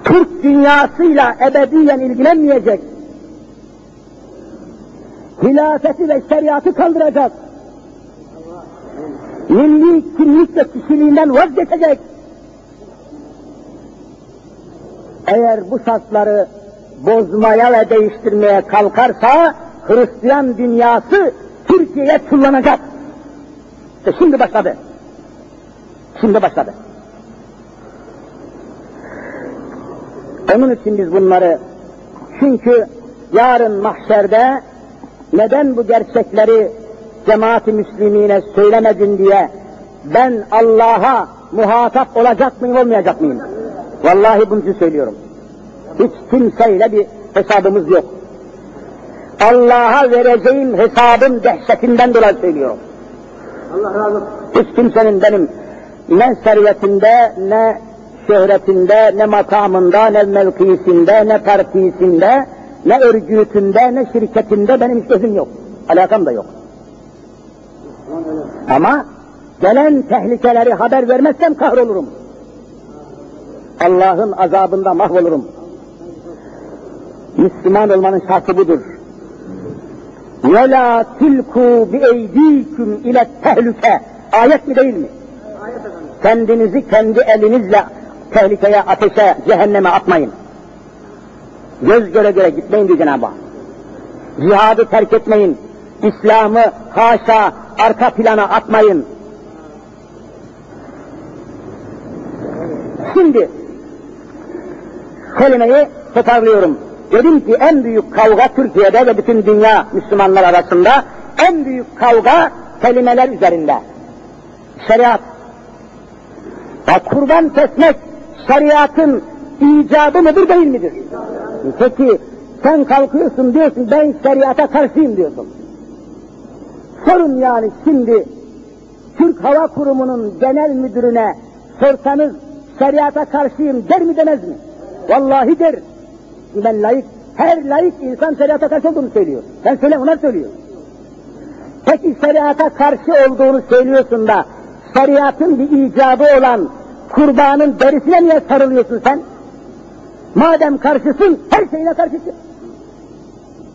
Türk dünyasıyla ebediyen ilgilenmeyecek. Hilafeti ve şeriatı kaldıracak. Milli kimlik ve kişiliğinden vazgeçecek. Eğer bu şartları bozmaya ve değiştirmeye kalkarsa Hristiyan dünyası Türkiye'ye kullanacak. İşte şimdi başladı. Şimdi başladı. Onun için biz bunları çünkü yarın mahşerde neden bu gerçekleri cemaati müslimine söylemedin diye ben Allah'a muhatap olacak mıyım olmayacak mıyım? Vallahi bunu için söylüyorum. Hiç kimseyle bir hesabımız yok. Allah'a vereceğim hesabın dehşetinden dolayı söylüyorum. Allah razı olsun. Hiç kimsenin benim ne servetinde, ne şöhretinde, ne makamında, ne mevkisinde, ne partisinde, ne örgütünde, ne şirketinde benim hiç gözüm yok. Alakam da yok. Ama gelen tehlikeleri haber vermezsem kahrolurum. Allah'ın azabında mahvolurum. Müslüman olmanın şartı budur. وَلَا تِلْكُوا بِاَيْد۪يكُمْ ile tehlike. Ayet mi değil mi? Ayet efendim. Kendinizi kendi elinizle tehlikeye, ateşe, cehenneme atmayın. Göz göre göre gitmeyin diyor Cenab-ı Hak. Cihadı terk etmeyin. İslam'ı haşa arka plana atmayın. Şimdi kelimeyi toparlıyorum. Dedim ki en büyük kavga Türkiye'de ve bütün dünya Müslümanlar arasında en büyük kavga kelimeler üzerinde. Şeriat. Ya kurban kesmek şeriatın icabı mıdır değil midir? Peki sen kalkıyorsun diyorsun ben şeriata karşıyım diyorsun. Sorun yani şimdi Türk Hava Kurumu'nun genel müdürüne sorsanız şeriata karşıyım der mi demez mi? Vallahi der. Ben layık, her layık insan şeriata karşı olduğunu söylüyor. Ben söyle, onlar söylüyor. Peki şeriata karşı olduğunu söylüyorsun da şeriatın bir icabı olan kurbanın derisine niye sarılıyorsun sen? Madem karşısın, her şeyine karşısın.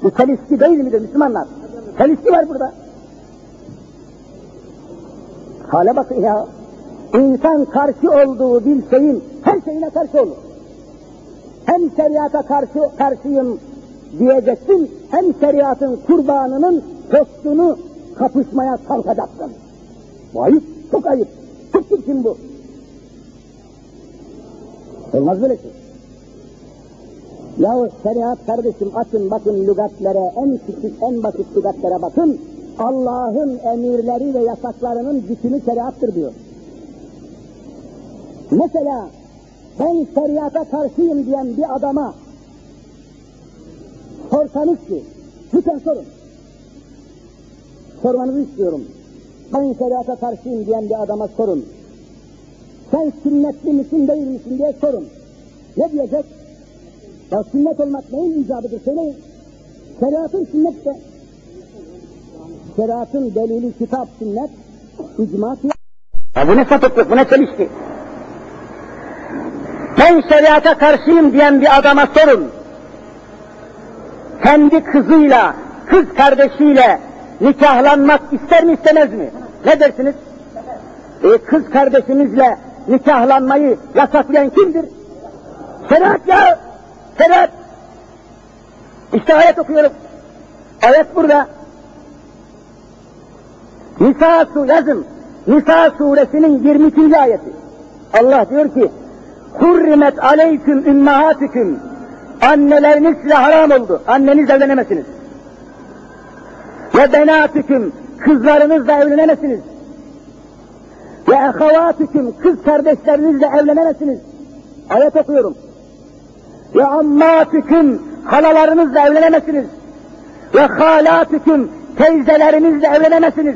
Bu çelişki değil midir Müslümanlar? Çelişki var burada. Hale bakın ya. İnsan karşı olduğu bir şeyin her şeyine karşı olur. Hem şeriata karşı karşıyım diyeceksin, hem şeriatın kurbanının postunu kapışmaya kalkacaksın. Bu ayıp, çok ayıp. Çok çirkin bu. Olmaz böyle şey. Yahu şeriat kardeşim açın bakın lügatlere, en küçük, en basit lügatlere bakın. Allah'ın emirleri ve yasaklarının bütünü şeriattır diyor. Mesela ben şeriata karşıyım diyen bir adama sorsanız ki, lütfen sorun. Sormanızı istiyorum. Ben şeriata karşıyım diyen bir adama sorun. Sen sünnetli misin değil misin diye sorun. Ne diyecek? Ya sünnet olmak neyin icabıdır söyleyin. Şeriatın sünnet de. Şeriatın delili kitap sünnet, icma Ya bu ne sapıklık, bu ne çelişki? Ben şeriata karşıyım diyen bir adama sorun. Kendi kızıyla, kız kardeşiyle nikahlanmak ister mi istemez mi? Ne dersiniz? E, kız kardeşimizle nikahlanmayı yasaklayan kimdir? Şeriat ya! Şeriat! İşte ayet okuyorum. Ayet burada. Nisa su yazın. Nisa suresinin 22. ayeti. Allah diyor ki, Hurrimet aleyküm ümmahatüküm. Anneleriniz size haram oldu. Annenizle evlenemezsiniz. Ve benatüküm. Kızlarınızla evlenemezsiniz. Ve ehavatüküm. Kız kardeşlerinizle evlenemezsiniz. Ayet okuyorum. Ve ammatüküm. Halalarınızla evlenemezsiniz. Ve halatüküm. Teyzelerinizle evlenemezsiniz.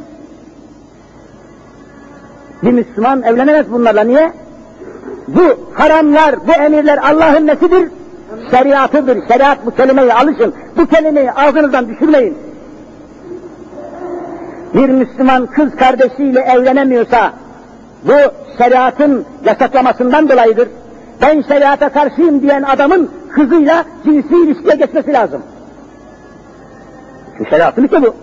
Bir Müslüman evlenemez bunlarla. Niye? Bu haramlar, bu emirler Allah'ın nesidir? Şeriatıdır. Şeriat bu kelimeyi alışın. Bu kelimeyi ağzınızdan düşürmeyin. Bir Müslüman kız kardeşiyle evlenemiyorsa bu şeriatın yasaklamasından dolayıdır. Ben şeriata karşıyım diyen adamın kızıyla cinsi ilişkiye geçmesi lazım. Şu şeriatın işte bu.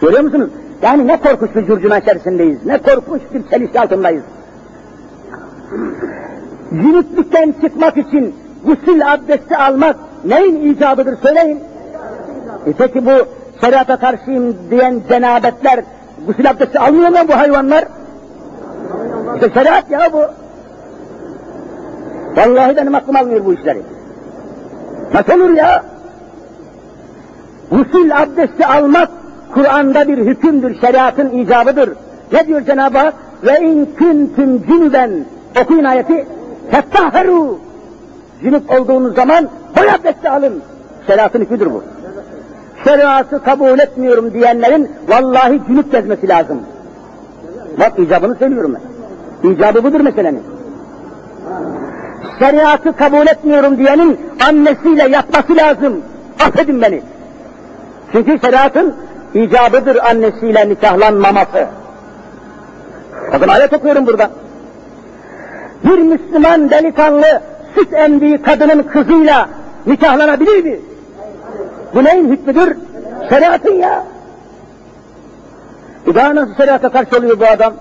Görüyor musunuz? Yani ne korkunç bir curcuna içerisindeyiz, ne korkunç bir çelişki altındayız. Cünüplükten çıkmak için gusül abdesti almak neyin icabıdır söyleyin. E peki bu şeriata karşıyım diyen cenabetler gusül abdesti almıyor mu bu hayvanlar? İşte şeriat ya bu. Vallahi benim aklım almıyor bu işleri. Nasıl olur ya? Gusül abdesti almak Kur'an'da bir hükümdür, şeriatın icabıdır. Ne diyor Cenab-ı Hak? Ve in kuntum cünüben okuyun ayeti. Fettahheru cünüp olduğunuz zaman boy abdesti alın. Şeriatın hükmüdür bu. Şeriatı kabul etmiyorum diyenlerin vallahi cünüp gezmesi lazım. Bak icabını söylüyorum ben. İcabı budur meselenin. Şeriatı kabul etmiyorum diyenin annesiyle yatması lazım. Affedin beni. Çünkü şeriatın icabıdır annesiyle nikahlanmaması. Bakın ayet okuyorum burada. Bir Müslüman delikanlı süt emdiği kadının kızıyla nikahlanabilir mi? Bu neyin hükmüdür? Şeriatın ya. E daha nasıl şeriata karşı oluyor bu adam?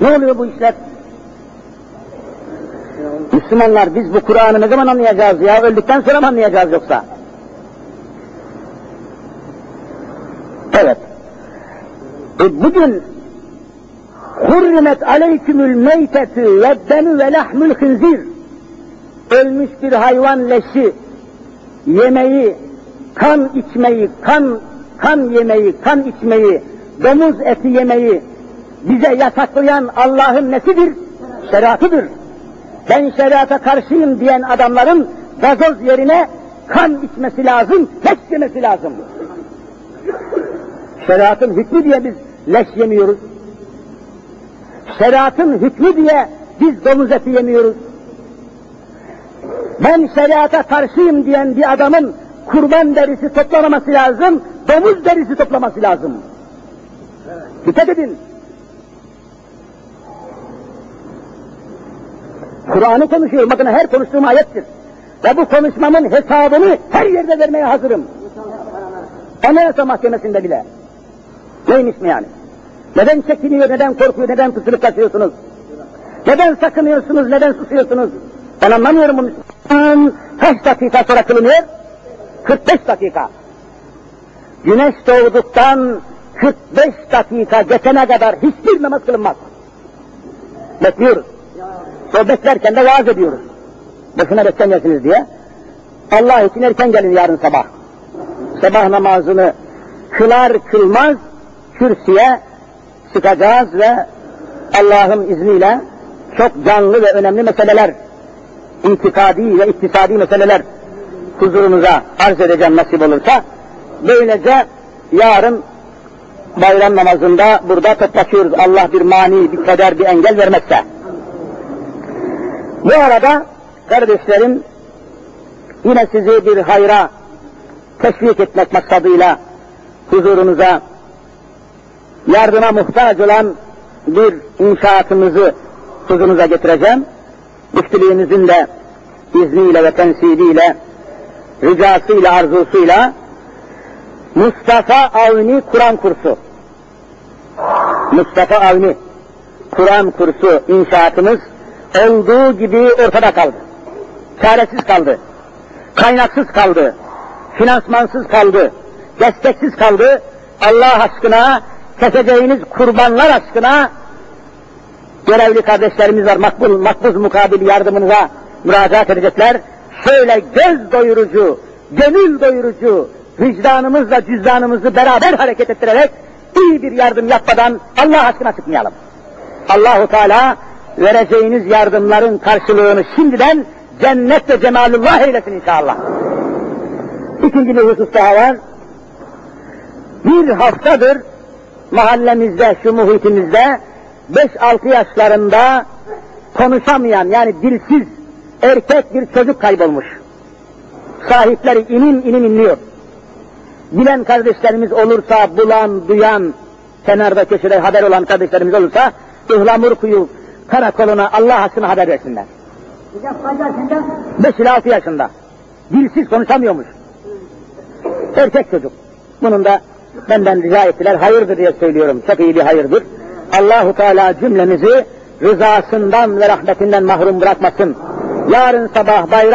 Ne oluyor bu işler? Müslümanlar biz bu Kur'an'ı ne zaman anlayacağız ya? Öldükten sonra mı anlayacağız yoksa? Evet. E bugün Hurrimet aleykümül meytetü ve demi ve lahmül hınzir ölmüş bir hayvan leşi yemeği, kan içmeyi, kan kan yemeyi, kan içmeyi, domuz eti yemeyi bize yasaklayan Allah'ın nesidir? Şeriatıdır. Ben şeriata karşıyım diyen adamların gazoz yerine kan içmesi lazım, leş yemesi lazım. Şeriatın hükmü diye biz leş yemiyoruz. Şeriatın hükmü diye biz domuz eti yemiyoruz. Ben şeriata karşıyım diyen bir adamın kurban derisi toplamaması lazım, domuz derisi toplaması lazım. Dikkat edin. Kur'an'ı konuşuyorum, bakın her konuştuğum ayettir. Ve bu konuşmamın hesabını her yerde vermeye hazırım. Anayasa Mahkemesi'nde bile. Neymiş mi yani? Neden çekiniyor, neden korkuyor, neden tutulup kaçıyorsunuz? Neden sakınıyorsunuz, neden susuyorsunuz? Ben anlamıyorum bunu. Kaç dakika sonra kılınıyor? 45 dakika. Güneş doğduktan 45 dakika geçene kadar hiçbir namaz kılınmaz. Bekliyoruz. O beklerken de vaaz ediyoruz. Boşuna beklemeyesiniz diye. Allah için erken gelin yarın sabah. Sabah namazını kılar kılmaz kürsüye çıkacağız ve Allah'ın izniyle çok canlı ve önemli meseleler, itikadi ve iktisadi meseleler huzurunuza arz edeceğim nasip olursa. Böylece yarın bayram namazında burada toplaşıyoruz. Allah bir mani, bir keder, bir engel vermezse. Bu arada kardeşlerim yine sizi bir hayra teşvik etmek maksadıyla huzurunuza yardıma muhtaç olan bir inşaatımızı huzurunuza getireceğim. Müftülüğümüzün de izniyle ve tensibiyle, ricasıyla, arzusuyla Mustafa Avni Kur'an kursu. Mustafa Avni Kur'an kursu inşaatımız olduğu gibi ortada kaldı. Çaresiz kaldı. Kaynaksız kaldı. Finansmansız kaldı. Desteksiz kaldı. Allah aşkına keseceğiniz kurbanlar aşkına görevli kardeşlerimiz var. Makbul, makbuz mukabil yardımınıza müracaat edecekler. Şöyle göz doyurucu, gönül doyurucu, vicdanımızla cüzdanımızı beraber hareket ettirerek iyi bir yardım yapmadan Allah aşkına çıkmayalım. Allahu Teala vereceğiniz yardımların karşılığını şimdiden cennet ve cemalullah eylesin inşallah. İkinci bir husus daha var. Bir haftadır mahallemizde, şu muhitimizde 5-6 yaşlarında konuşamayan yani dilsiz erkek bir çocuk kaybolmuş. Sahipleri inin inin inliyor. Bilen kardeşlerimiz olursa, bulan, duyan, kenarda köşede haber olan kardeşlerimiz olursa, Ihlamur kuyu karakoluna Allah aşkına haber versinler. Beş ila altı yaşında. Dilsiz konuşamıyormuş. Erkek çocuk. Bunun da benden rica ettiler, hayırdır diye söylüyorum. Çok iyi bir hayırdır. Allahu Teala cümlemizi rızasından ve rahmetinden mahrum bırakmasın. Yarın sabah bayram